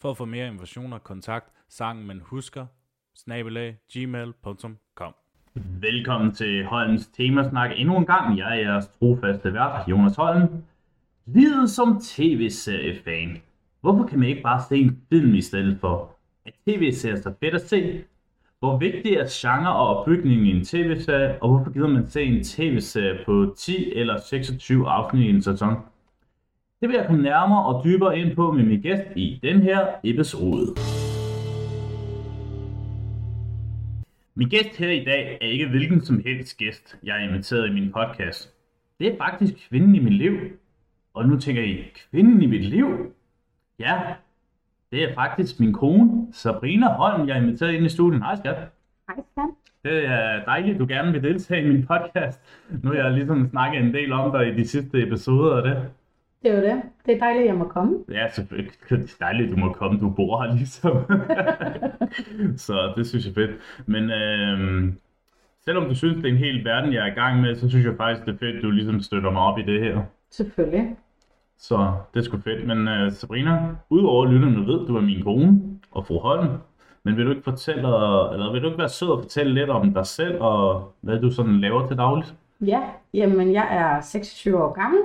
For at få mere informationer, kontakt sangen man husker, snabelag, gmail.com. Velkommen til Holms Temasnak endnu en gang. Jeg er jeres trofaste vært, Jonas Holm. Livet som tv-seriefan. Hvorfor kan man ikke bare se en film i stedet for? Er tv-serier så fedt at se? Hvor vigtig er genre og opbygning i en tv-serie, og hvorfor gider man se en tv-serie på 10 eller 26 afsnit i en sæson? Det vil jeg komme nærmere og dybere ind på med min gæst i den her episode. Min gæst her i dag er ikke hvilken som helst gæst, jeg har inviteret i min podcast. Det er faktisk kvinden i mit liv. Og nu tænker I, kvinden i mit liv? Ja, det er faktisk min kone, Sabrina Holm, jeg har inviteret ind i studiet. Hej skat. Hej skat. Det er dejligt, at du gerne vil deltage i min podcast. Nu har jeg ligesom snakket en del om dig i de sidste episoder af det. Det er jo det. Det er dejligt, at jeg må komme. Ja, selvfølgelig. Det er dejligt, at du må komme. Du bor her ligesom. så det synes jeg er fedt. Men øh, selvom du synes, det er en hel verden, jeg er i gang med, så synes jeg faktisk, det er fedt, at du ligesom støtter mig op i det her. Selvfølgelig. Så det er sgu fedt. Men uh, Sabrina, udover at lytterne ved, du er min kone og fru Holm. Men vil du ikke fortælle, eller vil du ikke være sød og fortælle lidt om dig selv, og hvad du sådan laver til dagligt? Ja, jamen jeg er 26 år gammel,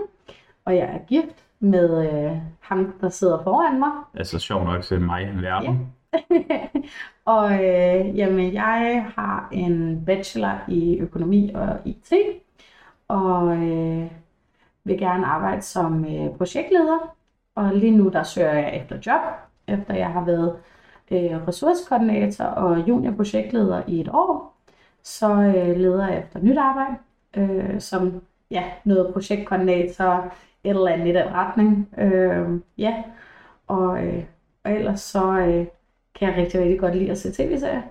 og jeg er gift med øh, ham, der sidder foran mig. Altså sjov nok til mig i verden. Ja. og øh, jamen, jeg har en bachelor i økonomi og IT, og øh, vil gerne arbejde som øh, projektleder. Og lige nu der søger jeg efter job, efter jeg har været øh, ressourcekoordinator og juniorprojektleder i et år. Så øh, leder jeg efter nyt arbejde, øh, som ja, noget projektkoordinator, et eller andet i den retning. Øh, ja, og, øh, og ellers så øh, kan jeg rigtig, rigtig godt lide at se tv-serier.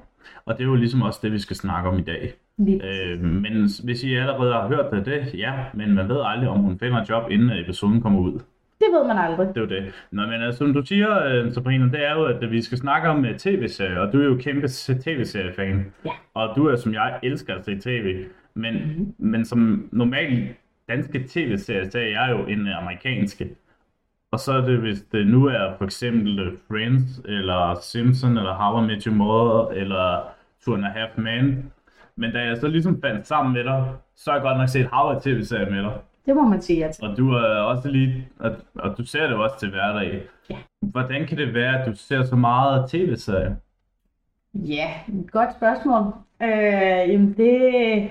Og det er jo ligesom også det, vi skal snakke om i dag. Øh, men hvis I allerede har hørt det, det, ja, men man ved aldrig, om hun finder et job, inden episoden kommer ud. Det ved man aldrig. Det er jo det. Nå, men altså, som du siger, øh, Sabrina, det er jo, at vi skal snakke om øh, tv-serier, og du er jo kæmpe tv-seriefan. Ja. Og du er, som jeg, elsker at se tv. Men, mm-hmm. men som normalt danske tv-serier, så er jeg jo en amerikanske. Og så er det, hvis det nu er for eksempel Friends, eller Simpson, eller How I Met Your Mother, eller Two and a Half Men. Men da jeg så ligesom fandt sammen med dig, så har jeg godt nok set How tv-serier med dig. Det må man sige, ja. Og du er også lige, og, og du ser det også til hverdag. Ja. Hvordan kan det være, at du ser så meget tv-serier? Ja, godt spørgsmål. Øh, jamen det,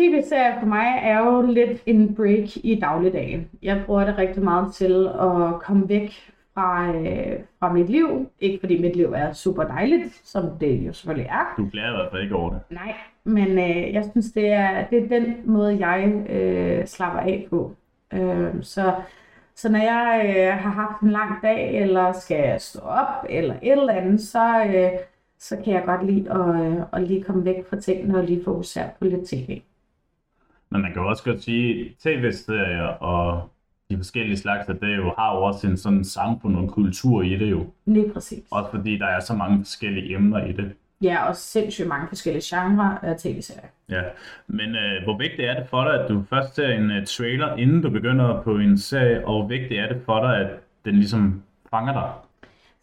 tv-serier for mig er jo lidt en break i dagligdagen. Jeg bruger det rigtig meget til at komme væk fra, øh, fra mit liv. Ikke fordi mit liv er super dejligt, som det jo selvfølgelig er. Du glæder i hvert fald ikke over det. Nej, men øh, jeg synes, det er, det er den måde, jeg øh, slapper af på. Øh, så, så når jeg øh, har haft en lang dag, eller skal stå op, eller et eller andet, så, øh, så kan jeg godt lide at, øh, at lige komme væk fra tingene og lige fokusere på lidt tv. Men man kan jo også godt sige, tv-serier og de forskellige slags af det jo har jo også en sådan samfund og en kultur i det jo. Lige præcis. Også fordi der er så mange forskellige emner i det. Ja, og sindssygt mange forskellige genrer af tv-serier. Ja, men øh, hvor vigtigt er det for dig, at du først ser en uh, trailer, inden du begynder på en serie, og hvor vigtigt er det for dig, at den ligesom fanger dig?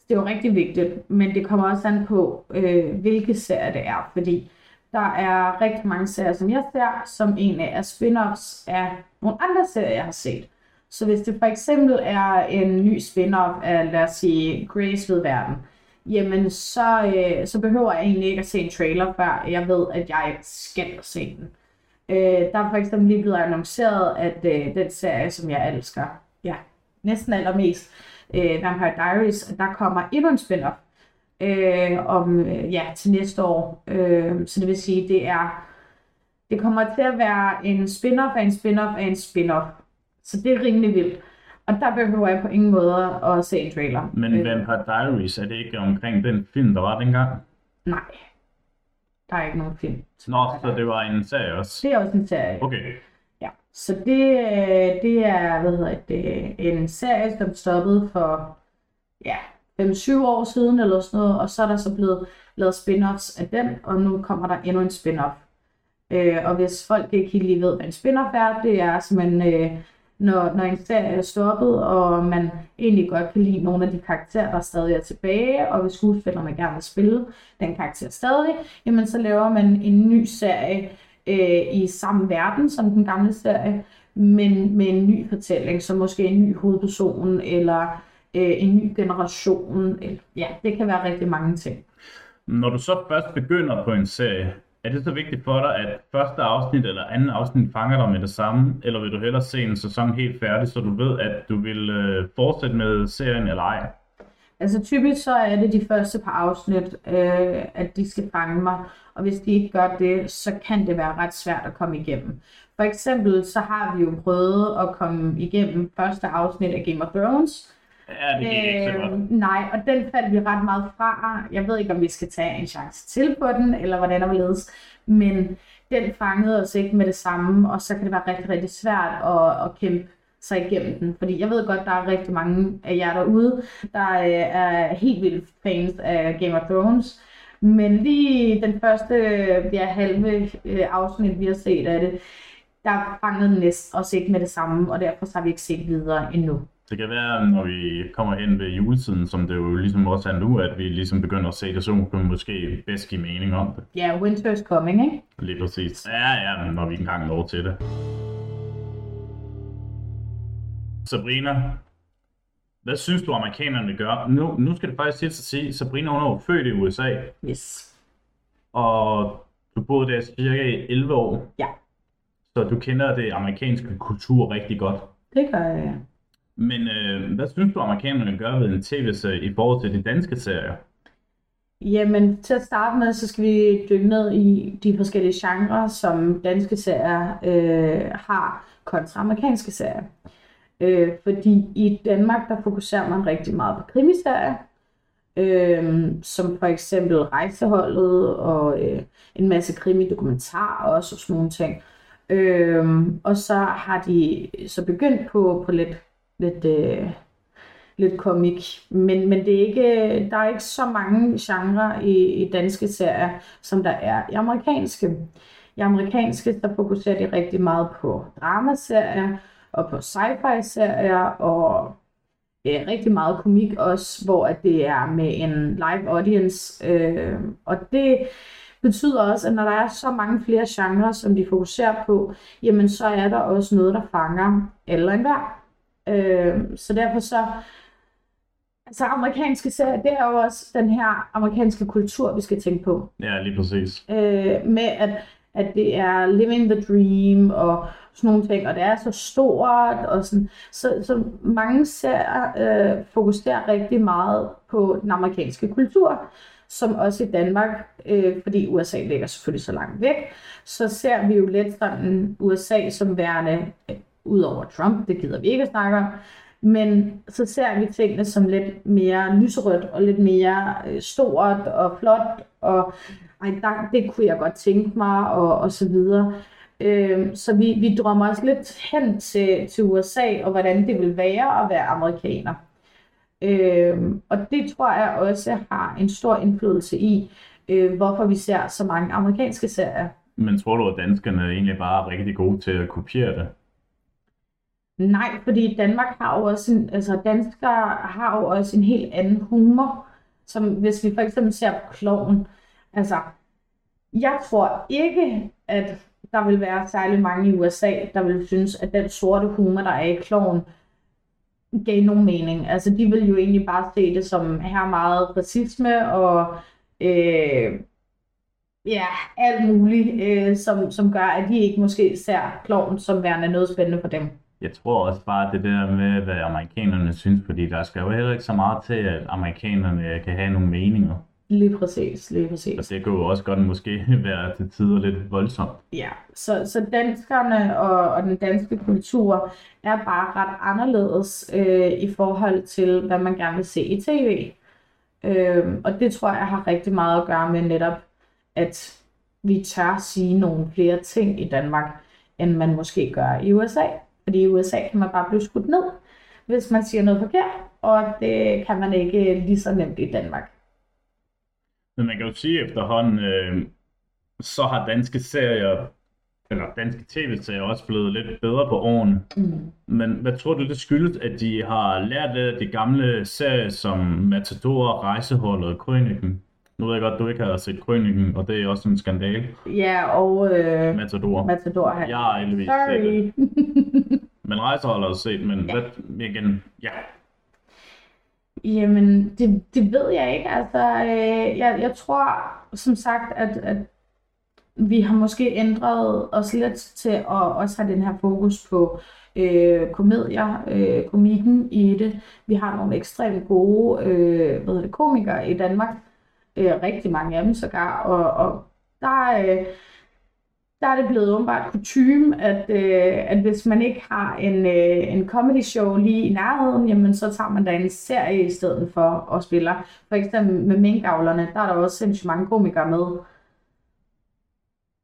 Det er jo rigtig vigtigt, men det kommer også an på, øh, hvilke serier det er, fordi der er rigtig mange serier, som jeg ser, som en er spin-offs af nogle andre serier, jeg har set. Så hvis det for eksempel er en ny spin-off af, lad os sige, Grace ved verden, jamen så, øh, så behøver jeg egentlig ikke at se en trailer, før jeg ved, at jeg skal se den. Øh, der er for eksempel lige blevet annonceret, at øh, den serie, som jeg elsker, ja, næsten allermest, øh, Vampire Diaries, der kommer endnu en spin-off øh, om, øh, ja, til næste år. Øh, så det vil sige, det er, det kommer til at være en spin-off af en spin-off af en spin-off. Så det er rimelig vildt. Og der behøver jeg på ingen måde at se en trailer. Men Øh, Vampire Diaries, er det ikke omkring den film, der var dengang? Nej, der er ikke nogen film. Nå, så det var en serie også. Det er også en serie. Okay. Ja, så det, øh, det er, hvad hedder det, en serie, som stoppede for, ja, 5-7 år siden eller sådan noget, og så er der så blevet lavet spin-offs af den, og nu kommer der endnu en spin-off. Øh, og hvis folk ikke helt lige ved, hvad en spin-off er, det er simpelthen, øh, når, når en serie er stoppet, og man egentlig godt kan lide nogle af de karakterer, der stadig er tilbage, og hvis skuespillerne gerne vil spille den karakter stadig, jamen så laver man en ny serie øh, i samme verden som den gamle serie, men med en ny fortælling, så måske en ny hovedperson, eller øh, en ny generation. Eller, ja, det kan være rigtig mange ting. Når du så først begynder på en serie, er det så vigtigt for dig, at første afsnit eller anden afsnit fanger dig med det samme, eller vil du hellere se en sæson helt færdig, så du ved, at du vil øh, fortsætte med serien eller ej? Altså typisk så er det de første par afsnit, øh, at de skal fange mig, og hvis de ikke gør det, så kan det være ret svært at komme igennem. For eksempel så har vi jo prøvet at komme igennem første afsnit af Game of Thrones, Ja, det gik ikke så godt. Øhm, nej, og den faldt vi ret meget fra. Jeg ved ikke, om vi skal tage en chance til på den, eller hvordan der ledes. Men den fangede os ikke med det samme, og så kan det være rigtig, rigtig svært at, at kæmpe sig igennem den. Fordi jeg ved godt, der er rigtig mange af jer derude, der øh, er helt vildt fans af Game of Thrones. Men lige den første øh, ja, halve øh, afsnit, vi har set af det, der fangede den os ikke med det samme, og derfor så har vi ikke set videre endnu. Det kan være, når vi kommer hen ved juletiden, som det jo ligesom også er nu, at vi ligesom begynder at se det, så vi måske bedst give mening om det. Ja, winter is coming, ikke? Lige præcis. Ja, ja, men når vi engang når til det. Sabrina, hvad synes du, amerikanerne gør? Nu, nu skal det faktisk til at sige, Sabrina hun er jo født i USA, Yes. og du boede der cirka i 11 år. Ja. Så du kender det amerikanske kultur rigtig godt. Det gør jeg. Men øh, hvad synes du, amerikanerne gør ved en tv-serie i forhold til de danske serier? Jamen, til at starte med, så skal vi dykke ned i de forskellige genrer, som danske serier øh, har kontra amerikanske serier. Øh, fordi i Danmark, der fokuserer man rigtig meget på krimiserier, øh, som for eksempel Rejseholdet og øh, en masse krimidokumentarer også og sådan nogle ting. Øh, og så har de så begyndt på, på lidt, lidt øh, lidt komik. Men, men det er ikke, der er ikke så mange genrer i, i danske serier, som der er i amerikanske. I amerikanske, der fokuserer de rigtig meget på dramaserier og på sci-fi-serier og ja, rigtig meget komik også, hvor at det er med en live audience. Øh, og det betyder også, at når der er så mange flere genrer, som de fokuserer på, jamen så er der også noget, der fanger alle og enhver. Øh, så derfor så Altså amerikanske serier, det er jo også den her amerikanske kultur, vi skal tænke på. Ja, lige præcis. Øh, med at, at det er living the dream og sådan nogle ting, og det er så stort, og sådan, så, så mange serier øh, fokuserer rigtig meget på den amerikanske kultur, som også i Danmark, øh, fordi USA ligger selvfølgelig så langt væk, så ser vi jo lidt sådan USA som værende, udover ud over Trump, det gider vi ikke at snakke om, men så ser vi tingene som lidt mere lyserødt og lidt mere øh, stort og flot, og ej, der, det kunne jeg godt tænke mig, og, og så videre. Øh, så vi, vi drømmer os lidt hen til, til USA, og hvordan det vil være at være amerikaner. Øh, og det tror jeg også har en stor indflydelse i, øh, hvorfor vi ser så mange amerikanske serier. Men tror du, at danskerne egentlig bare er rigtig gode til at kopiere det? Nej, fordi Danmark har jo også en, altså danskere har jo også en helt anden humor, som hvis vi for eksempel ser på kloven. Altså, jeg tror ikke, at der vil være særlig mange i USA, der vil synes, at den sorte humor, der er i kloven, gav nogen mening. Altså, de vil jo egentlig bare se det som her meget racisme og øh, ja, alt muligt, øh, som, som gør, at de ikke måske ser kloven som værende noget spændende for dem. Jeg tror også bare det der med, hvad amerikanerne synes, fordi der skal jo heller ikke så meget til, at amerikanerne kan have nogle meninger. Lige præcis, lige præcis. Og det kunne jo også godt måske være til tider lidt voldsomt. Ja, så, så danskerne og, og den danske kultur er bare ret anderledes øh, i forhold til, hvad man gerne vil se i tv. Øh, og det tror jeg har rigtig meget at gøre med netop, at vi tør sige nogle flere ting i Danmark, end man måske gør i USA. Fordi i USA kan man bare blive skudt ned, hvis man siger noget forkert, og det kan man ikke lige så nemt i Danmark. Men man kan jo sige efterhånden, øh, så har danske serier, eller danske tv-serier også blevet lidt bedre på årene. Mm. Men hvad tror du, det skyldes, at de har lært af de gamle serier som Matador, Rejseholdet og Krøniken? Nu ved jeg godt, du ikke har set Krøniken, og det er også en skandale. Ja, og øh, Matador. Matador her. Jeg har heldigvis set det. Men Rejseholdet set, men Ja. hvad, igen, ja. Jamen, det, det ved jeg ikke. Altså, øh, jeg, jeg tror som sagt, at, at vi har måske ændret os lidt til at også have den her fokus på øh, komedier, øh, komikken i det. Vi har nogle ekstremt gode øh, hvad det, komikere i Danmark. Øh, rigtig mange af dem sågar. Og, og der, øh, der er det blevet åbenbart kutume, at, øh, at hvis man ikke har en, øh, en comedy show lige i nærheden, jamen så tager man da en serie i stedet for og spiller. For eksempel med minkavlerne, der er der også sindssygt mange komikere med.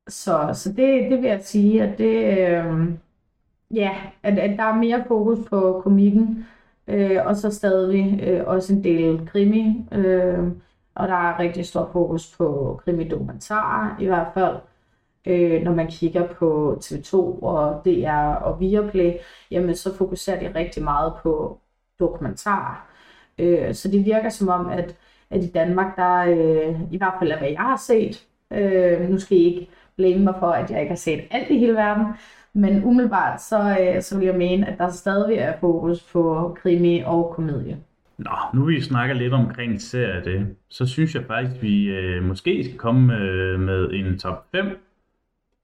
Så, så det, det vil jeg sige, at det, øh, ja, at, at der er mere fokus på komikken, øh, og så stadig øh, også en del krimi, øh, og der er rigtig stor fokus på krimidokumentarer i hvert fald. Øh, når man kigger på TV2 og DR og Viaplay, jamen så fokuserer de rigtig meget på dokumentarer. Øh, så det virker som om, at, at i Danmark, der øh, i hvert fald af hvad jeg har set, øh, nu skal I ikke blame mig for, at jeg ikke har set alt i hele verden, men umiddelbart så, øh, så vil jeg mene, at der stadig er fokus på krimi og komedie. Nå, nu vi snakker lidt omkring serier det, så synes jeg faktisk, vi øh, måske skal komme øh, med en top 5.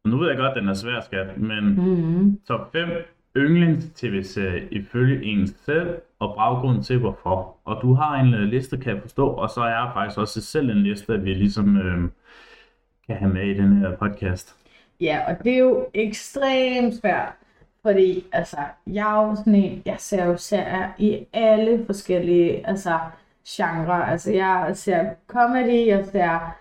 Nu ved jeg godt, den er svær, skat, men Mm-hmm. top 5 yndlings-tv-serie ifølge en selv, og baggrunden til hvorfor. Og du har en øh, liste, kan jeg forstå, og så er jeg faktisk også selv en liste, at vi ligesom øh, kan have med i den her podcast. Ja, og det er jo ekstremt svært, fordi altså, jeg er jo sådan en, jeg ser jo serier i alle forskellige altså, genrer. Altså, jeg ser comedy, jeg ser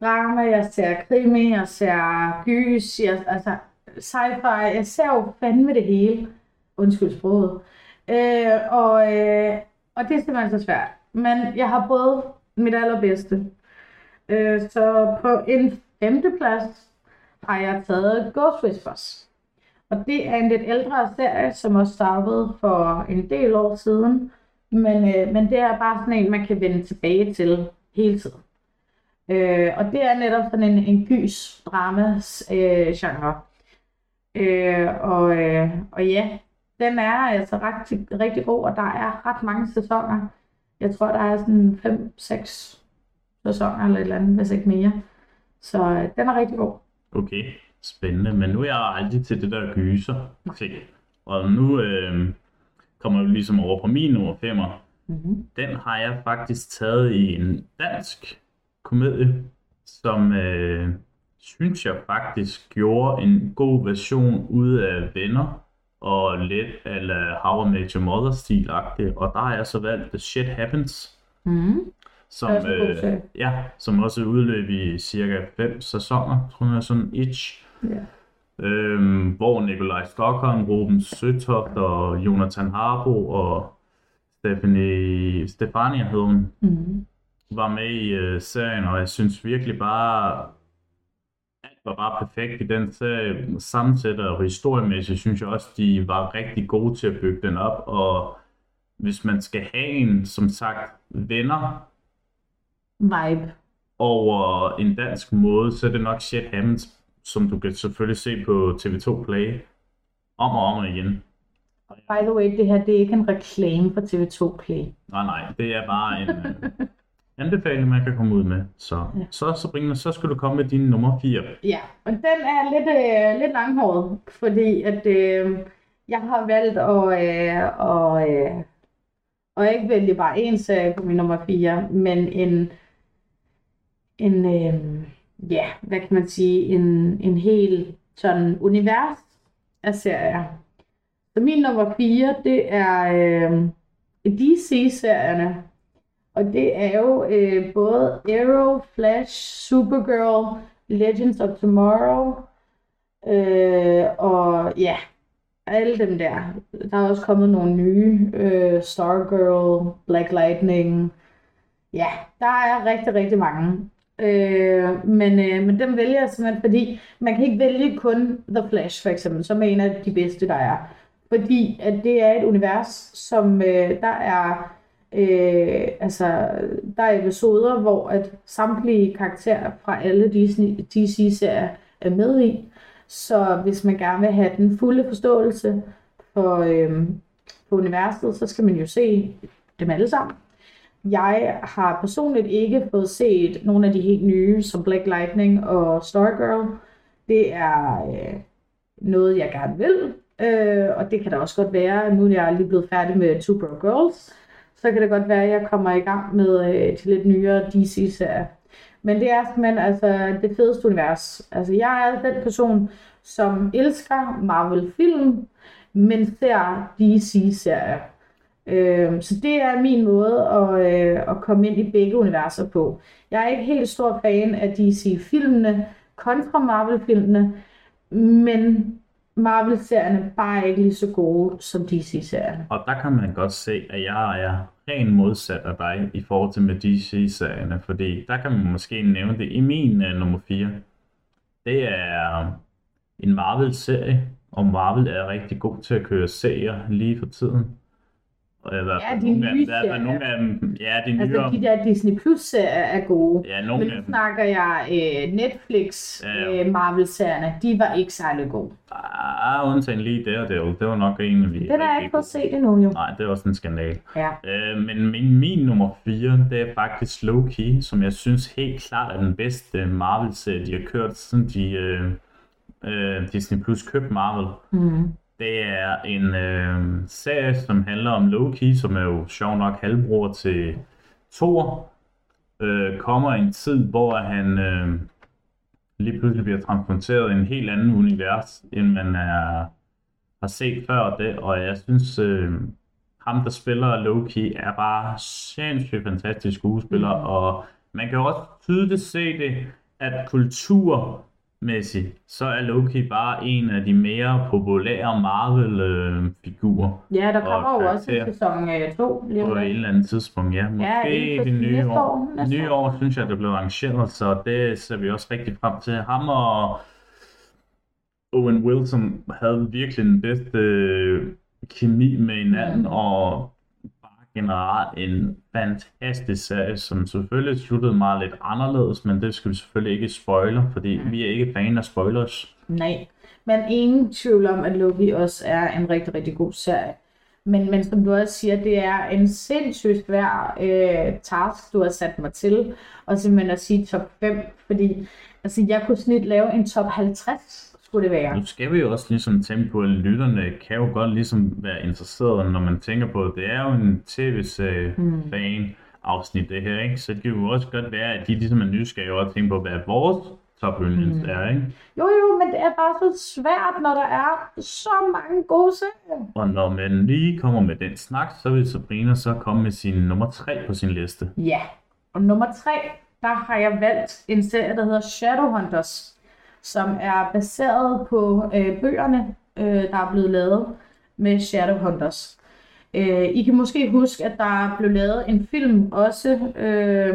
drama, jeg ser krimi, jeg ser gys, jeg, altså sci-fi, jeg ser jo fandme det hele. Undskyld sproget. Øh, og, øh, og det er simpelthen så svært. Men jeg har prøvet mit allerbedste. Øh, så på en femteplads har jeg taget Ghost Whispers. Og det er en lidt ældre serie, som også startede for en del år siden. Men, øh, men det er bare sådan en, man kan vende tilbage til hele tiden. Øh, og det er netop sådan en, en gys drama øh, genre. Øh, og, øh, og ja, den er altså rigtig, rigtig god, og der er ret mange sæsoner. Jeg tror, der er sådan 5-6 sæsoner eller et eller andet, hvis ikke mere. Så øh, den er rigtig god. Okay, spændende. Men nu er jeg aldrig til det der gyser ting. Og nu øh, kommer jeg ligesom over på min nummer 5'er. Mm-hmm. Den har jeg faktisk taget i en dansk komedie, som øh, synes jeg faktisk gjorde en god version ud af venner og lidt eller How I Met Your Mother stil Og der har jeg så valgt The Shit Happens, Mm-hmm. som, god øh, ja, som også udløb i cirka 5 sæsoner, tror jeg, sådan each. Ja. Øhm, hvor Nikolaj Stockholm, Ruben Søtoft og Jonathan Harbo og Stephanie, Stefania hed hun, Mm-hmm. Var med i øh, serien, og jeg synes virkelig bare, alt var bare perfekt i den serie. Sammensætter og historiemæssigt synes jeg også, de var rigtig gode til at bygge den op, og hvis man skal have en, som sagt, venner Vibe. over en dansk måde, så er det nok Shit Happens, som du kan selvfølgelig se på TV2 Play om og om igen. By the way, det her det er ikke en reklame for TV2 Play. Nej, nej, det er bare en øh, anbefaling, man kan komme ud med. Så, Ja. så, Sabrina, så skal du komme med din nummer 4. Ja, og den er lidt, øh, lidt langhåret, fordi at øh, jeg har valgt at, øh, og, øh, og ikke vælge bare en serie på min nummer 4, men en en øh, ja, hvad kan man sige, en, en hel sådan univers af serier. Så min nummer 4, det er øh, DC-serierne. Og det er jo øh, både Arrow, Flash, Supergirl, Legends of Tomorrow, øh, og ja, alle dem der. Der er også kommet nogle nye, øh, Stargirl, Black Lightning. Ja, der er rigtig, rigtig mange. Øh, men, øh, men dem vælger jeg simpelthen, fordi man kan ikke vælge kun The Flash for eksempel, som er en af de bedste, der er. Fordi at det er et univers, som øh, der er øh, altså, der er episoder, hvor at samtlige karakterer fra alle Disney, DC-serier er med i. Så hvis man gerne vil have den fulde forståelse for, øh, for universet, så skal man jo se dem alle sammen. Jeg har personligt ikke fået set nogle af de helt nye, som Black Lightning og Stargirl. Det er øh, noget, jeg gerne vil, øh, og det kan da også godt være, nu er jeg lige blevet færdig med Two Broke Girls, så kan det godt være, at jeg kommer i gang med øh, til lidt nyere DC-serier. Men det er simpelthen altså, det fedeste univers. Altså, jeg er den person, som elsker Marvel-film, men ser DC-serier. Øh, så det er min måde at, øh, at komme ind i begge universer på. Jeg er ikke helt stor fan af DC-filmene kontra Marvel-filmene, men Marvel-serierne bare ikke lige så gode som DC-serierne. Og der kan man godt se, at jeg er ren modsat af dig i forhold til med DC-serierne, fordi der kan man måske nævne det i min uh, nummer 4. Det er en Marvel-serie, og Marvel er rigtig god til at køre serier lige for tiden. Og fald ja, de nogle nye af, nogle af dem, ja, de altså, nyere. de der Disney Plus-serier er gode. Ja, nogle Men nu snakker jeg uh, Netflix ja, ja. Uh, Marvel-serierne, de var ikke særlig gode. Ah, undtagen lige der, det var, det var nok en af vi Den er jeg ikke fået set endnu, jo. Nej, det var også en skandal. Ja. Uh, men min, min nummer 4, det er faktisk Low Key, som jeg synes helt klart er den bedste Marvel-serie, de har kørt, siden de uh, uh, Disney Plus købte Marvel. Mm. Det er en øh, serie, som handler om Loki, som er jo sjov nok halvbror til Thor. Øh, kommer en tid, hvor han øh, lige pludselig bliver transporteret i en helt anden univers, end man er, har set før det. Og jeg synes, øh, ham der spiller Loki er bare sindssygt fantastisk skuespiller, mm. og man kan også tydeligt se det, at kultur mæssigt, så er Loki bare en af de mere populære Marvel-figurer. Ja, der kommer jo også i sæson 2. Øh, på et eller andet tidspunkt, ja. Måske ja, det nye år. år. Nye år, synes jeg, det blev arrangeret, så det ser vi også rigtig frem til. Ham og Owen Wilson havde virkelig den bedste kemi med hinanden, mm. og generelt en fantastisk serie, som selvfølgelig sluttede meget lidt anderledes, men det skal vi selvfølgelig ikke spoile, fordi vi er ikke fan af spoilers. Nej, men ingen tvivl om, at Loki også er en rigtig, rigtig god serie. Men, men som du også siger, det er en sindssygt svær øh, task, du har sat mig til, og simpelthen at sige top 5, fordi altså, jeg kunne snit lave en top 50 skulle det være. Nu skal vi jo også ligesom tænke på, at lytterne kan jo godt ligesom være interesserede, når man tænker på, at det er jo en tv-serie mm. fan afsnit det her, ikke? Så det kan jo også godt være, at de ligesom er nysgerrige og tænke på, hvad vores top mm. er, ikke? Jo, jo, men det er bare så svært, når der er så mange gode serier. Og når man lige kommer med den snak, så vil Sabrina så komme med sin nummer 3 på sin liste. Ja, og nummer 3, der har jeg valgt en serie, der hedder Shadowhunters som er baseret på øh, bøgerne, øh, der er blevet lavet med Shadowhunters. Øh, I kan måske huske, at der blev lavet en film også øh,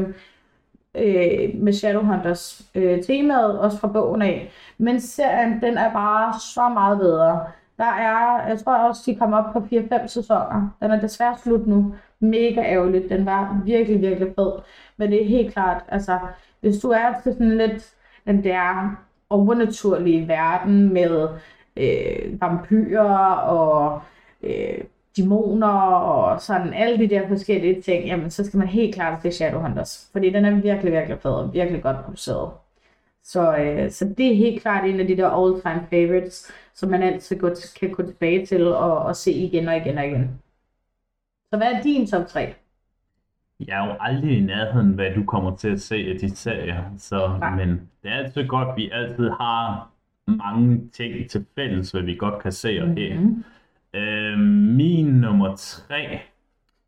øh, med Shadowhunters øh, temaet, også fra bogen af. Men serien, den er bare så meget bedre. Der er, jeg tror også, de kom op på 4-5 sæsoner. Den er desværre slut nu. Mega ærgerligt. Den var virkelig, virkelig fed. Men det er helt klart, altså, hvis du er til sådan lidt den der overnaturlige verden med øh, vampyrer og øh, dæmoner og sådan alle de der forskellige ting, jamen så skal man helt klart se Shadowhunters, fordi den er virkelig, virkelig fed og virkelig godt produceret. Så, øh, så det er helt klart en af de der all-time favorites, som man altid godt kan gå tilbage til og, og se igen og igen og igen. Så hvad er din top 3? Jeg er jo aldrig i nærheden, hvad du kommer til at se af de serier. Så, Nej. men det er altid godt, at vi altid har mange ting til fælles, hvad vi godt kan se og høre. Mhm. Øh, min nummer tre,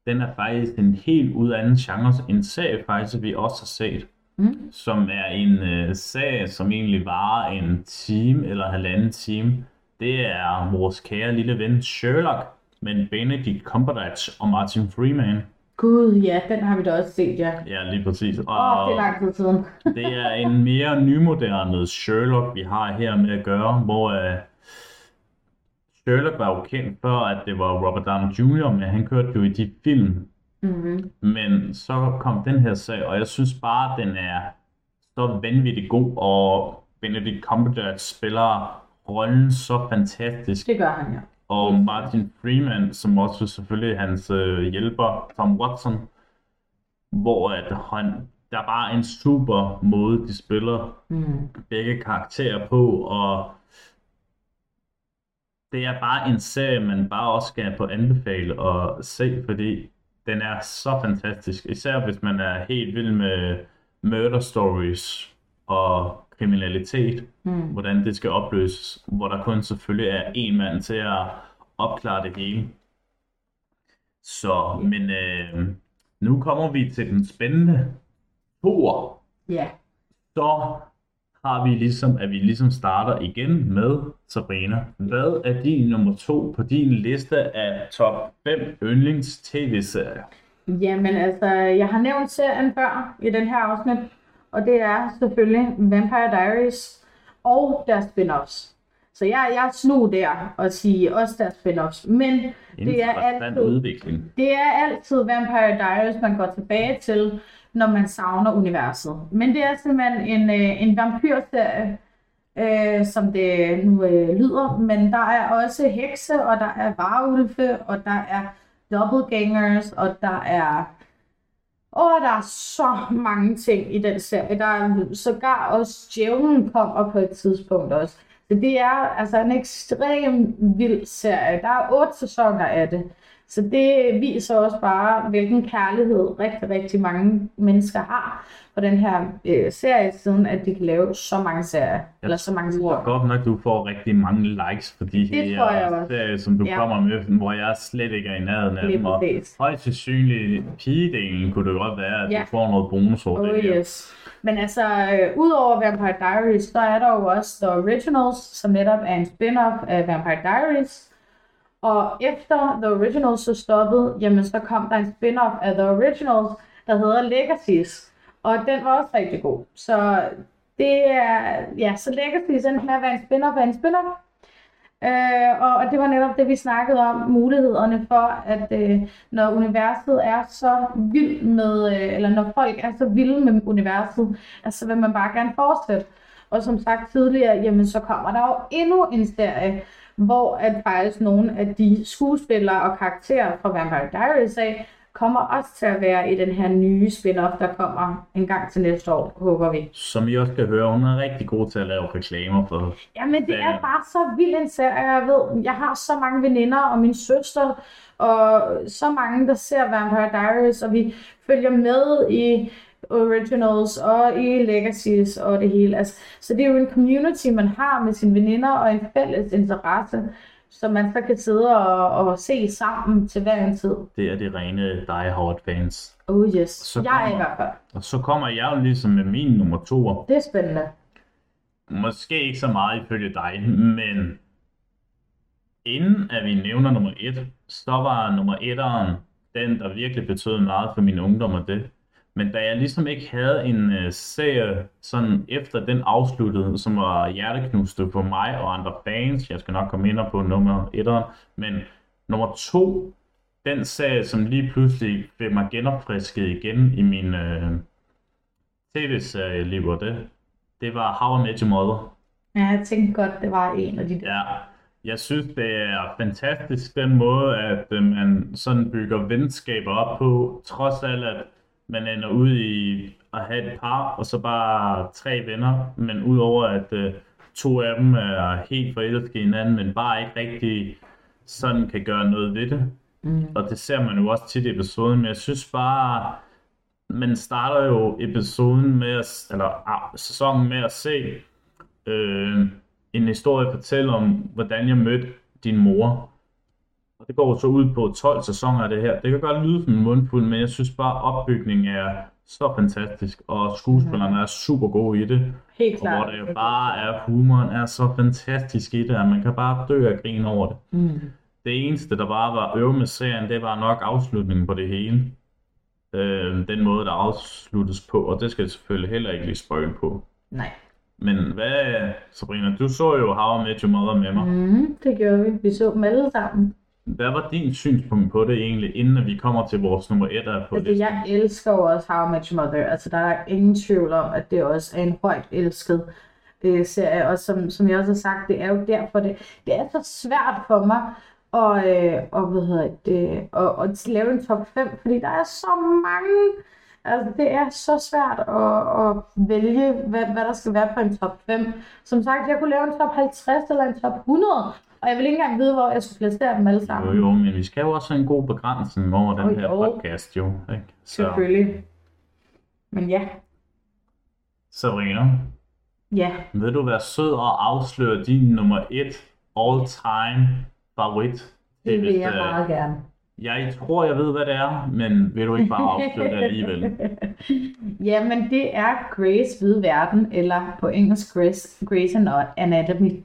den er faktisk en helt ud anden genre. En serie faktisk, vi også har set. Mm. Som er en øh, serie, som egentlig varer en time eller halvanden time. Det er vores kære lille ven Sherlock med Benedict Cumberbatch og Martin Freeman. Gud, ja, den har vi da også set, ja. Ja, lige præcis. Og Åh, oh, det er lang tid siden. det er en mere nymoderne Sherlock, vi har her med at gøre, hvor øh, Sherlock var jo kendt før, at det var Robert Downey Jr., men han kørte jo i de film. Mm-hmm. Men så kom den her sag, og jeg synes bare, at den er så vanvittigt god, og Benedict Cumberbatch spiller rollen så fantastisk. Det gør han, ja. Og Martin Freeman, som også selvfølgelig hans øh, hjælper, Tom Watson, hvor at han, der er bare en super måde, de spiller Mm. begge karakterer på, og det er bare en serie, man bare også skal på anbefale og se, fordi den er så fantastisk. Især hvis man er helt vild med murder stories og kriminalitet, Mm. hvordan det skal opløses, hvor der kun selvfølgelig er en mand til at opklare det hele. Så, men øh, nu kommer vi til den spændende toer Ja. så har vi ligesom, at vi ligesom starter igen med Sabrina. Hvad er din nummer to på din liste af top 5 yndlings tv-serier? Jamen altså, jeg har nævnt serien før i den her afsnit, og det er selvfølgelig Vampire Diaries og deres spin-offs. Så jeg, jeg er snu der og sige også deres spin-offs, men det er, altid, udvikling. det er altid Vampire Diaries, man går tilbage til, når man savner universet. Men det er simpelthen en, øh, en vampyrserie, øh, som det nu øh, lyder, men der er også hekse, og der er varulve, og der er doppelgangers, og der er og der er så mange ting i den serie. Der er sågar også djævlen kommer på et tidspunkt også. Så det er altså en ekstrem vild serie. Der er otte sæsoner af det. Så det viser også bare, hvilken kærlighed rigtig, rigtig mange mennesker har på den her øh, serie, siden at de kan lave så mange serier. eller så mange Jeg tror sæsoner. godt nok, du får rigtig mange likes for de Det her jeg serier, som du Ja. kommer med, hvor jeg slet ikke er i nærheden af dem. Og højst sandsynligt pigedelen kunne det godt være, at Ja. du får noget bonus over Oh det her. yes. Men altså, øh, udover Vampire Diaries, så er der jo også The Originals, som netop er en spin-off af Vampire Diaries. Og efter The Originals så stoppede, jamen så kom der en spin-off af The Originals, der hedder Legacies. Og den var også rigtig god. Så det er, ja, så Legacies endte med at være en spin-off af en spin-off. Øh, og, og det var netop det, vi snakkede om, mulighederne for, at øh, når universet er så vild med, øh, eller når folk er så vilde med universet, altså så vil man bare gerne fortsætte. Og som sagt tidligere, jamen så kommer der jo endnu en serie, hvor at faktisk nogle af de skuespillere og karakterer fra Vampire Diaries af, kommer også til at være i den her nye spin-off, der kommer en gang til næste år, håber vi. Som I også kan høre, hun er rigtig god til at lave reklamer for Jamen, det er Ja. bare så vild en serie, jeg ved. Jeg har så mange veninder og min søster, og så mange, der ser Vampire Diaries, og vi følger med i Originals og i Legacies og det hele. Altså, så det er jo en community, man har med sine veninder og en fælles interesse, som man så kan sidde og, og se sammen til hver en tid. det er de rene Die Hard fans. Oh yes, Så jeg er i kommer- hvert fald. Og så kommer jeg jo ligesom med min nummer to. Det er spændende. Måske ikke så meget ifølge dig, men inden at vi nævner nummer et, så var nummer etteren den, der virkelig betød meget for min ungdom og det. Men da jeg ligesom ikke havde en uh, serie sådan efter den afsluttede, som var hjerteknuste for mig og andre fans, jeg skal nok komme ind på nummer etteren, men nummer to, den serie, som lige pludselig fik mig genopfrisket igen i min uh, tv-serie liv og det, det var How I Met Your Mother. Ja, jeg tænkte godt, det var en af de der. Ja, jeg synes, det er fantastisk den måde, at øh, man sådan bygger venskaber op på, trods alt, at man ender ud i at have et par, og så bare tre venner, men udover at øh, to af dem er helt forelskede i hinanden, men bare ikke rigtig sådan kan gøre noget ved det. Mm. Og det ser man jo også tit i episoden, men jeg synes bare, man starter jo episoden med, at, eller ah, sæsonen med at se øh, en historie fortælle om, hvordan jeg mødte din mor. Og det går så ud på 12 sæsoner af det her. Det kan godt lyde som en mundfuld, men jeg synes bare, opbygningen er så fantastisk, og skuespillerne er super gode i det. Helt Og klart. hvor det bare er, humoren er så fantastisk i det, at man kan bare dø af grin over det. Mm. Det eneste, der bare var øve med serien, det var nok afslutningen på det hele. Øh, den måde, der afsluttes på, og det skal jeg selvfølgelig heller ikke lige spoil på. Nej. Men hvad, Sabrina, du så jo How I Met Your Mother med mig. Mm, det gjorde vi. Vi så dem alle sammen. Hvad var din synspunkt på det egentlig, inden vi kommer til vores nummer et af på Altså, listen? jeg elsker jo også How I Met Your Mother. Altså, der er ingen tvivl om, at det også er en højt elsket øh, serie. Og som, som jeg også har sagt, det er jo derfor, det, det er så svært for mig at, øh, og, hvad hedder det, at, at lave en top 5, fordi der er så mange. Altså, det er så svært at, at vælge, hvad, hvad der skal være på en top 5. Som sagt, jeg kunne lave en top 50 eller en top 100, og jeg vil ikke engang vide, hvor jeg skulle placere dem alle Jo, sammen. jo, men vi skal jo også have en god begrænsning over den Jo, her jo. podcast, jo. Ikke? Så, Selvfølgelig. Men ja, Sabrina, ja. vil du være sød og afsløre din nummer et all-time favorit? Det vil jeg øh, meget gerne. Jeg tror, jeg ved, hvad det er, men vil du ikke bare afsløre det alligevel? Jamen, det er Grace Hvide Verden, eller på engelsk Grace, Grace Anatomy.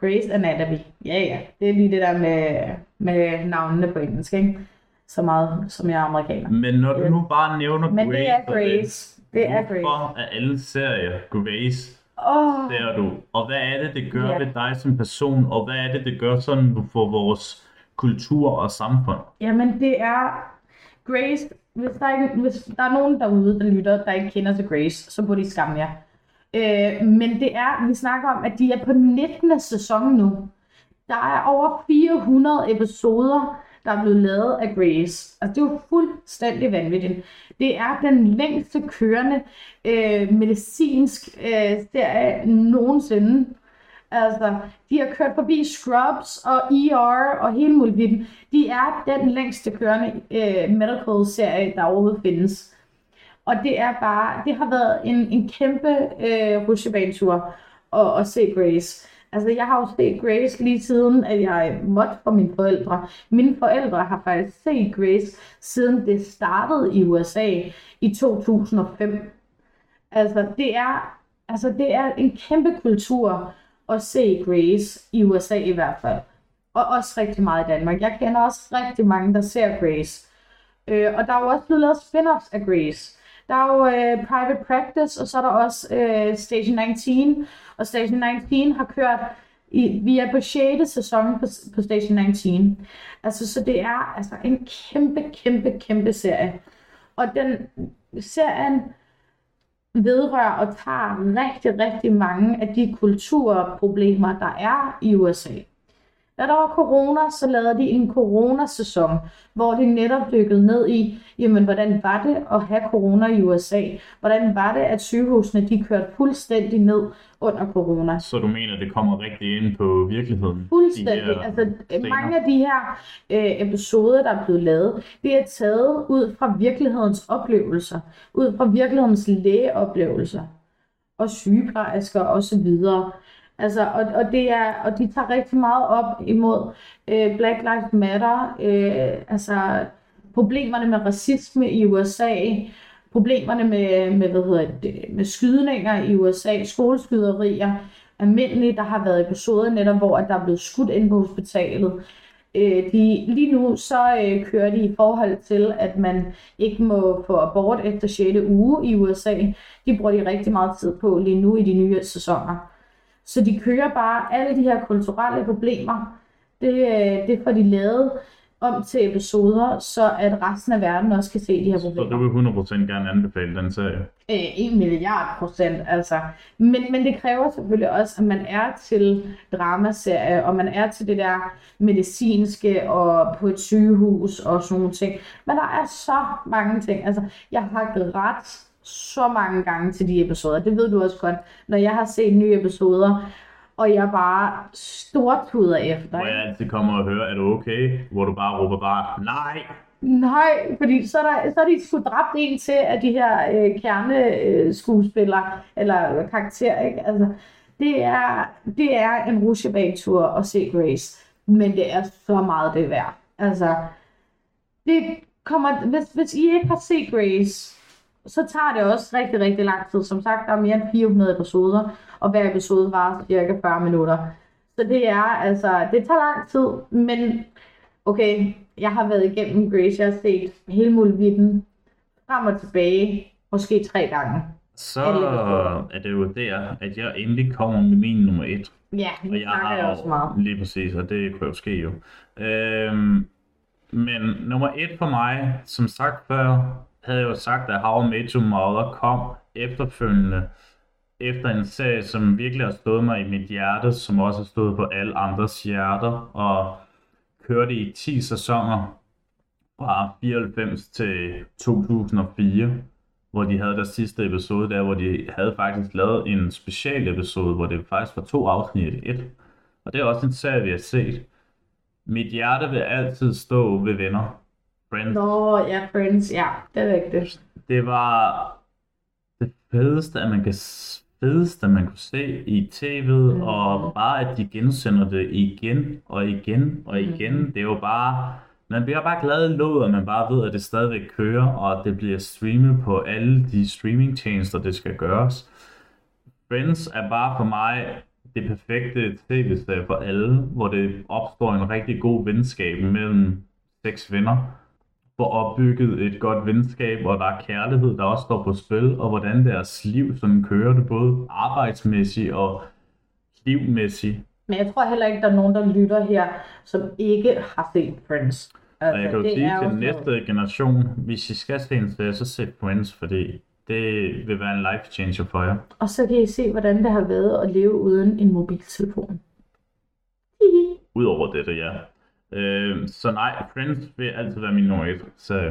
Grace Anatomy. Ja, ja. Det er lige det der med, med navnene på engelsk, ikke? Så meget, som jeg er amerikaner. Men når du nu bare nævner Men Grace, det er Grace. Det er Grace. Hvorfor er alle serier Grace? Åh, Det er du. Og hvad er det, det gør Ja. ved dig som person? Og hvad er det, det gør sådan for vores kultur og samfund? Jamen, det er Grace. Hvis der, ikke, hvis der er nogen derude, der lytter, der ikke kender til Grace, så burde de skamme jer. Øh, men det er, vi snakker om, at de er på 19. sæson nu. Der er over 400 episoder, der er blevet lavet af Grace. Altså, det er jo fuldstændig vanvittigt. Det er den længste kørende øh, medicinsk øh, serie nogensinde. Altså, de har kørt forbi Scrubs og ER og hele muligheden. De er den længste kørende øh, medical serie, der overhovedet findes. Og det er bare, det har været en, en kæmpe øh, rusjebanetur at, at se Grace. Altså, jeg har jo set Grace lige siden, at jeg måtte for mine forældre. Mine forældre har faktisk set Grace, siden det startede i USA i 2005. Altså, det er, altså, det er en kæmpe kultur at se Grace i USA i hvert fald. Og også rigtig meget i Danmark. Jeg kender også rigtig mange, der ser Grace. Øh, og der er jo også blevet lavet spin-offs af Grace. Der er jo øh, Private Practice, og så er der også øh, Station 19. Og Station 19 har kørt, i, vi er på 6. sæson på, på Station 19. Altså, så det er altså en kæmpe, kæmpe, kæmpe serie. Og den serien vedrører og tager rigtig, rigtig mange af de kulturproblemer, der er i USA. Da der var corona, så lavede de en coronasæson, hvor de netop dykkede ned i, jamen, hvordan var det at have corona i USA? Hvordan var det, at sygehusene de kørte fuldstændig ned under corona? Så du mener, det kommer rigtig ind på virkeligheden? Fuldstændig. De Altså, scener? mange af de her øh, episoder, der er blevet lavet, det er taget ud fra virkelighedens oplevelser, ud fra virkelighedens lægeoplevelser, og sygeplejersker og så videre. Altså, og, og, det er, og de tager rigtig meget op imod øh, Black Lives Matter, øh, altså problemerne med racisme i USA, problemerne med, med, hvad hedder det, med skydninger i USA, skoleskyderier, almindelige, Der har været episoder netop, hvor at der er blevet skudt ind på hospitalet. Øh, de, lige nu så øh, kører de i forhold til, at man ikke må få abort efter 6. uge i USA. De bruger de rigtig meget tid på lige nu i de nye sæsoner. Så de kører bare alle de her kulturelle problemer. Det, øh, det får de lavet om til episoder, så at resten af verden også kan se de her Så problemer. du vil 100% gerne anbefale den serie? Øh, 1 milliard procent, altså. Men, men det kræver selvfølgelig også, at man er til dramaserie, og man er til det der medicinske og på et sygehus og sådan nogle ting. Men der er så mange ting. Altså, jeg har grædt så mange gange til de episoder. Det ved du også godt, når jeg har set nye episoder, og jeg bare stortuder efter. Hvor jeg altid kommer og hører, er du okay? Hvor du bare råber bare, nej! Nej, fordi så er, der, så er de sgu dræbt en til af de her øh, kerneskuespillere, eller karakterer, ikke? Altså, det er, det er en rutsjebagtur at se Grace, men det er så meget det værd. Altså, det kommer, hvis, hvis I ikke har set Grace, så tager det også rigtig, rigtig lang tid. Som sagt, der er mere end 400 episoder, og hver episode var cirka 40 minutter. Så det er, altså, det tager lang tid, men okay, jeg har været igennem Grace, jeg har set hele muligheden frem og tilbage, måske tre gange. Så er det jo der, at jeg endelig kommer med min nummer et. Ja, Og jeg snakker jeg har også meget. lige præcis, og det kunne jo ske jo. Øhm, men nummer et for mig, som sagt før, havde jo sagt, at How I Met Your Mother kom efterfølgende efter en serie, som virkelig har stået mig i mit hjerte, som også har stået på alle andres hjerter, og kørte i 10 sæsoner fra 94 til 2004, hvor de havde deres sidste episode der, hvor de havde faktisk lavet en special episode, hvor det faktisk var to afsnit i et. Og det er også en serie, vi har set. Mit hjerte vil altid stå ved venner. Friends. Nå, ja, Friends, ja, det er rigtigt. Det var det fedeste, at man kan fedeste, man kunne se i tv'et, mm. og bare at de gensender det igen og igen og igen. Mm. Det er jo bare, man bliver bare glad i låget, og man bare ved, at det stadigvæk kører, og at det bliver streamet på alle de streamingtjenester, det skal gøres. Friends er bare for mig det perfekte tv-serie for alle, hvor det opstår en rigtig god venskab mellem seks venner, får opbygget et godt venskab, hvor der er kærlighed, der også står på spil, og hvordan deres liv sådan kører det, både arbejdsmæssigt og livmæssigt. Men jeg tror heller ikke, der er nogen, der lytter her, som ikke har set Friends. Altså, Og jeg kan jo det sige til den næste generation, hvis I skal se en serie, så se Friends, fordi det vil være en life changer for jer. Og så kan I se, hvordan det har været at leve uden en mobiltelefon. Udover dette, ja. Øh, så nej, Friends vil altid være min nummer et. Så,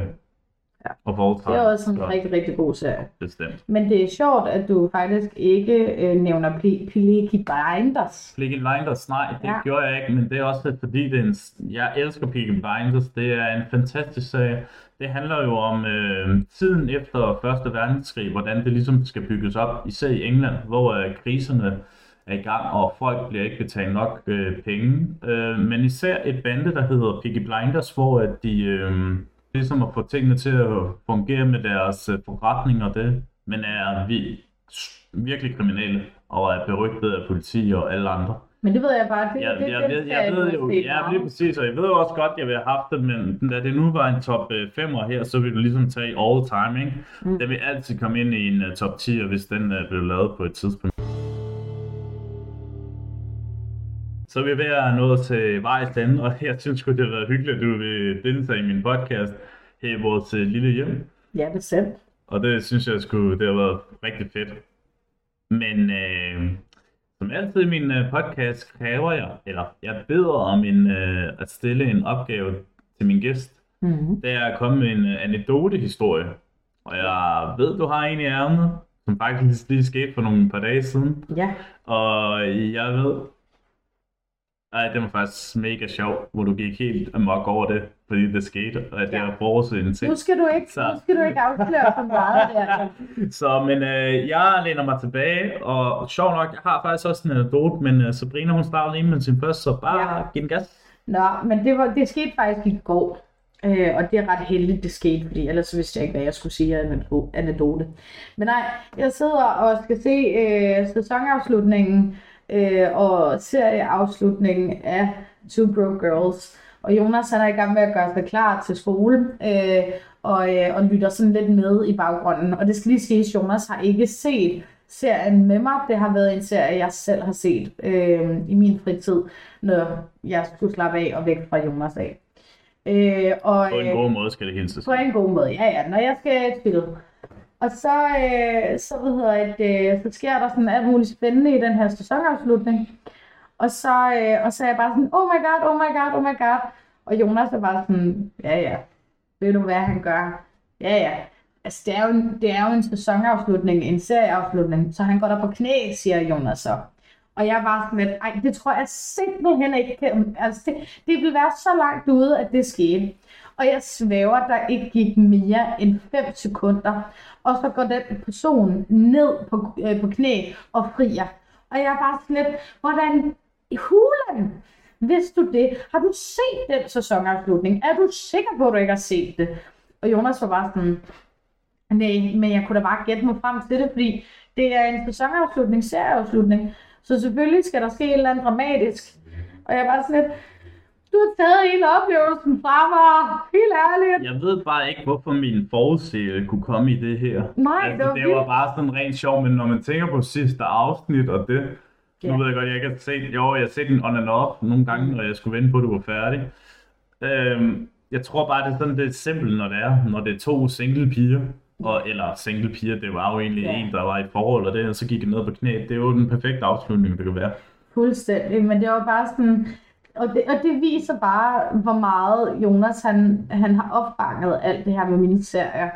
Ja. Og time. Det er også en så rigtig, rigtig god serie. Bestemt. Men det er sjovt, at du faktisk ikke øh, nævner Peaky Blinders. Peaky Blinders, nej, det Ja. gjorde jeg ikke, men det er også lidt fordi, det er en, jeg elsker Peaky Blinders. Det er en fantastisk serie. Det handler jo om øh, tiden efter Første Verdenskrig, hvordan det ligesom skal bygges op, især i England, hvor øh, kriserne er i gang, og folk bliver ikke betalt nok øh, penge. Øh, men især et bande, der hedder Peaky Blinders, hvor at de øh, ligesom at få tingene til at fungere med deres øh, forretning og det, men er vi, virkelig kriminelle og er berygtet af politi og alle andre. Men det ved jeg bare, det, Ja, det, jeg, det, jeg, jeg ved jo, ja, lige præcis, og jeg ved jo også godt, at jeg vil have haft det, men da det nu var en top 5'er her, så vil du ligesom tage all time, ikke? Mm. Den vil altid komme ind i en uh, top 10, hvis den uh, blev lavet på et tidspunkt. Så er vi ved at nået til vejs ende, og jeg synes det har været hyggeligt, at du vil deltage i min podcast her i vores uh, lille hjem. Ja, bestemt. Og det synes jeg skulle, det har været rigtig fedt. Men øh, som altid i min øh, podcast kræver jeg, eller jeg beder om en, øh, at stille en opgave til min gæst. Mm-hmm. Det er at komme med en øh, anekdote-historie. Og jeg ved, du har en i ærmet, som faktisk lige skete for nogle par dage siden. Ja. Og jeg ved, ej, det var faktisk mega sjov, hvor du gik helt amok over det, fordi det skete, og at det Ja. forudset en ting. Nu skal du ikke, Så. nu skal du ikke afsløre for meget der. Så, men øh, jeg læner mig tilbage, og sjov nok, jeg har faktisk også en anekdote, men øh, Sabrina, hun starter lige med sin første, så bare Ja. giv den gas. Nå, men det, var, det skete faktisk i går. Øh, og det er ret heldigt, det skete, fordi ellers vidste jeg ikke, hvad jeg skulle sige af en anekdo- anekdote. Men nej, jeg sidder og skal se øh, sæsonafslutningen øh, og serieafslutningen af Two Broke Girls. Og Jonas han er i gang med at gøre sig klar til skole, øh, og, øh, og lytter sådan lidt med i baggrunden. Og det skal lige siges, Jonas har ikke set serien med mig. Det har været en serie, jeg selv har set øh, i min fritid, når jeg skulle slappe af og væk fra Jonas af. Øh, og, På en øh, god måde skal det hilses. på en god måde, ja ja, når jeg skal spille. Og så, øh, så, hvad hedder det, øh, så sker der sådan alt muligt spændende i den her sæsonafslutning. Og så, øh, og så er jeg bare sådan, oh my god, oh my god, oh my god. Og Jonas er bare sådan, ja ja, ved du hvad han gør? Ja ja. Altså det er jo en, det er jo en sæsonafslutning, en serieafslutning, så han går der på knæ, siger Jonas så. Og jeg var sådan lidt, ej, det tror jeg simpelthen ikke kan. Altså, det, det ville være så langt ude, at det skete. Og jeg svæver, der ikke gik mere end 5 sekunder. Og så går den person ned på, øh, på knæ og frier. Og jeg bare sådan lidt, hvordan i hulen vidste du det? Har du set den sæsonafslutning? Er du sikker på, at du ikke har set det? Og Jonas var bare sådan, nej, men jeg kunne da bare gætte mig frem til det, fordi det er en sæsonafslutning, serieafslutning. Så selvfølgelig skal der ske et eller andet dramatisk. Og jeg var sådan lidt, har taget hele oplevelsen fra mig. Helt ærligt. Jeg ved bare ikke, hvorfor min forudse kunne komme i det her. Nej, altså, det var det vildt. var bare sådan rent sjov, men når man tænker på sidste afsnit og det, Ja. nu ved jeg godt, jeg ikke har set, jo, jeg har set den on and off nogle gange, når jeg skulle vente på, at du var færdig. Øhm, jeg tror bare, det er sådan lidt simpelt, når det er, når det er to single piger, og, eller single piger, det var jo egentlig Ja. en, der var i et forhold, og det, og så gik det ned på knæ. Det er jo den perfekte afslutning, det kan være. Fuldstændig, men det var bare sådan, og det, og det viser bare, hvor meget Jonas han, han har opfanget alt det her med mine serier.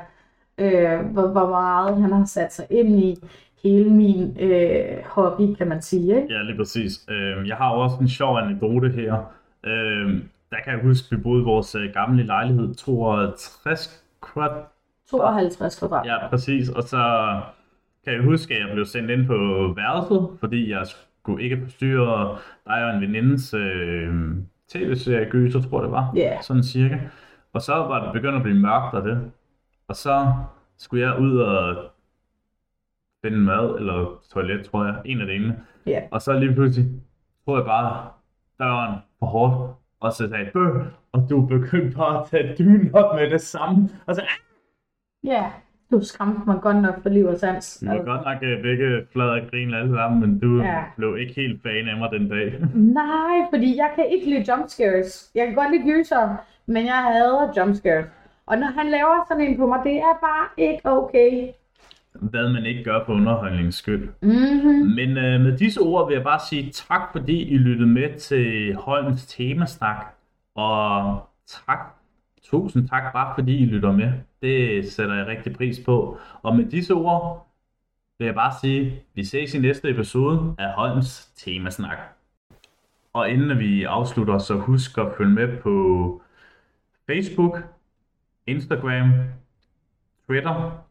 Øh, hvor, hvor meget han har sat sig ind i hele min øh, hobby, kan man sige. Ikke? Ja, lige præcis. Øhm, jeg har også en sjov anekdote her. Øhm, der kan jeg huske, vi boede i vores øh, gamle lejlighed, 62 kvart. 52 kvadrat. Ja, præcis. Og så kan jeg huske, at jeg blev sendt ind på værelset, fordi jeg skulle ikke forstyrre dig og en venindes øh, tv-serie, Gyser, tror jeg det var. Ja. Sådan cirka. Og så var det begyndt at blive mørkt og det. Og så skulle jeg ud og finde mad, eller toilet, tror jeg. En af delene. Ja. Og så lige pludselig tror jeg bare døren for hårdt, og så sagde jeg, bøh, og du begyndte bare at tage dynen op med det samme. Og så, ah! Ja, du skræmte mig godt nok for liv og sans. Du var godt nok øh, begge flade og grine alle sammen, men du Ja. blev ikke helt fan af mig den dag. Nej, fordi jeg kan ikke lide jumpscares. Jeg kan godt lide gyser, men jeg hader jumpscares. Og når han laver sådan en på mig, det er bare ikke okay. Hvad man ikke gør for underholdningens skyld. Mm-hmm. Men øh, med disse ord vil jeg bare sige tak, fordi I lyttede med til Holms temasnak. Og tak, tusind tak bare fordi I lytter med. Det sætter jeg rigtig pris på. Og med disse ord vil jeg bare sige, vi ses i næste episode af Holms temasnak. Og inden vi afslutter, så husk at følge med på Facebook, Instagram, Twitter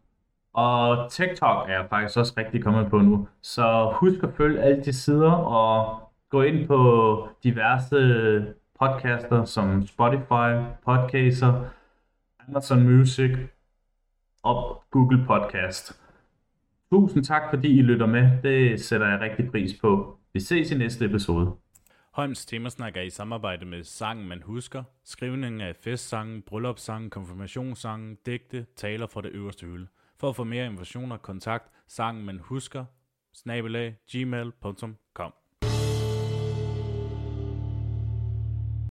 og TikTok er jeg faktisk også rigtig kommet på nu. Så husk at følge alle de sider og gå ind på diverse podcaster som Spotify, Podcaster, Amazon Music og Google Podcast. Tusind tak fordi I lytter med. Det sætter jeg rigtig pris på. Vi ses i næste episode. Holms Temasnak er i samarbejde med Sangen Man Husker, skrivning af festsange, bryllupssange, konfirmationssange, digte, taler fra det øverste hylde. For at få mere informationer, og kontakt, sangen man husker, snabelag, gmail.com.